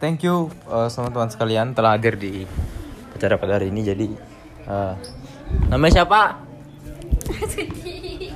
thank you eh, uh, teman-teman sekalian telah hadir di acara pada hari ini. Jadi uh, namanya siapa? Sedih.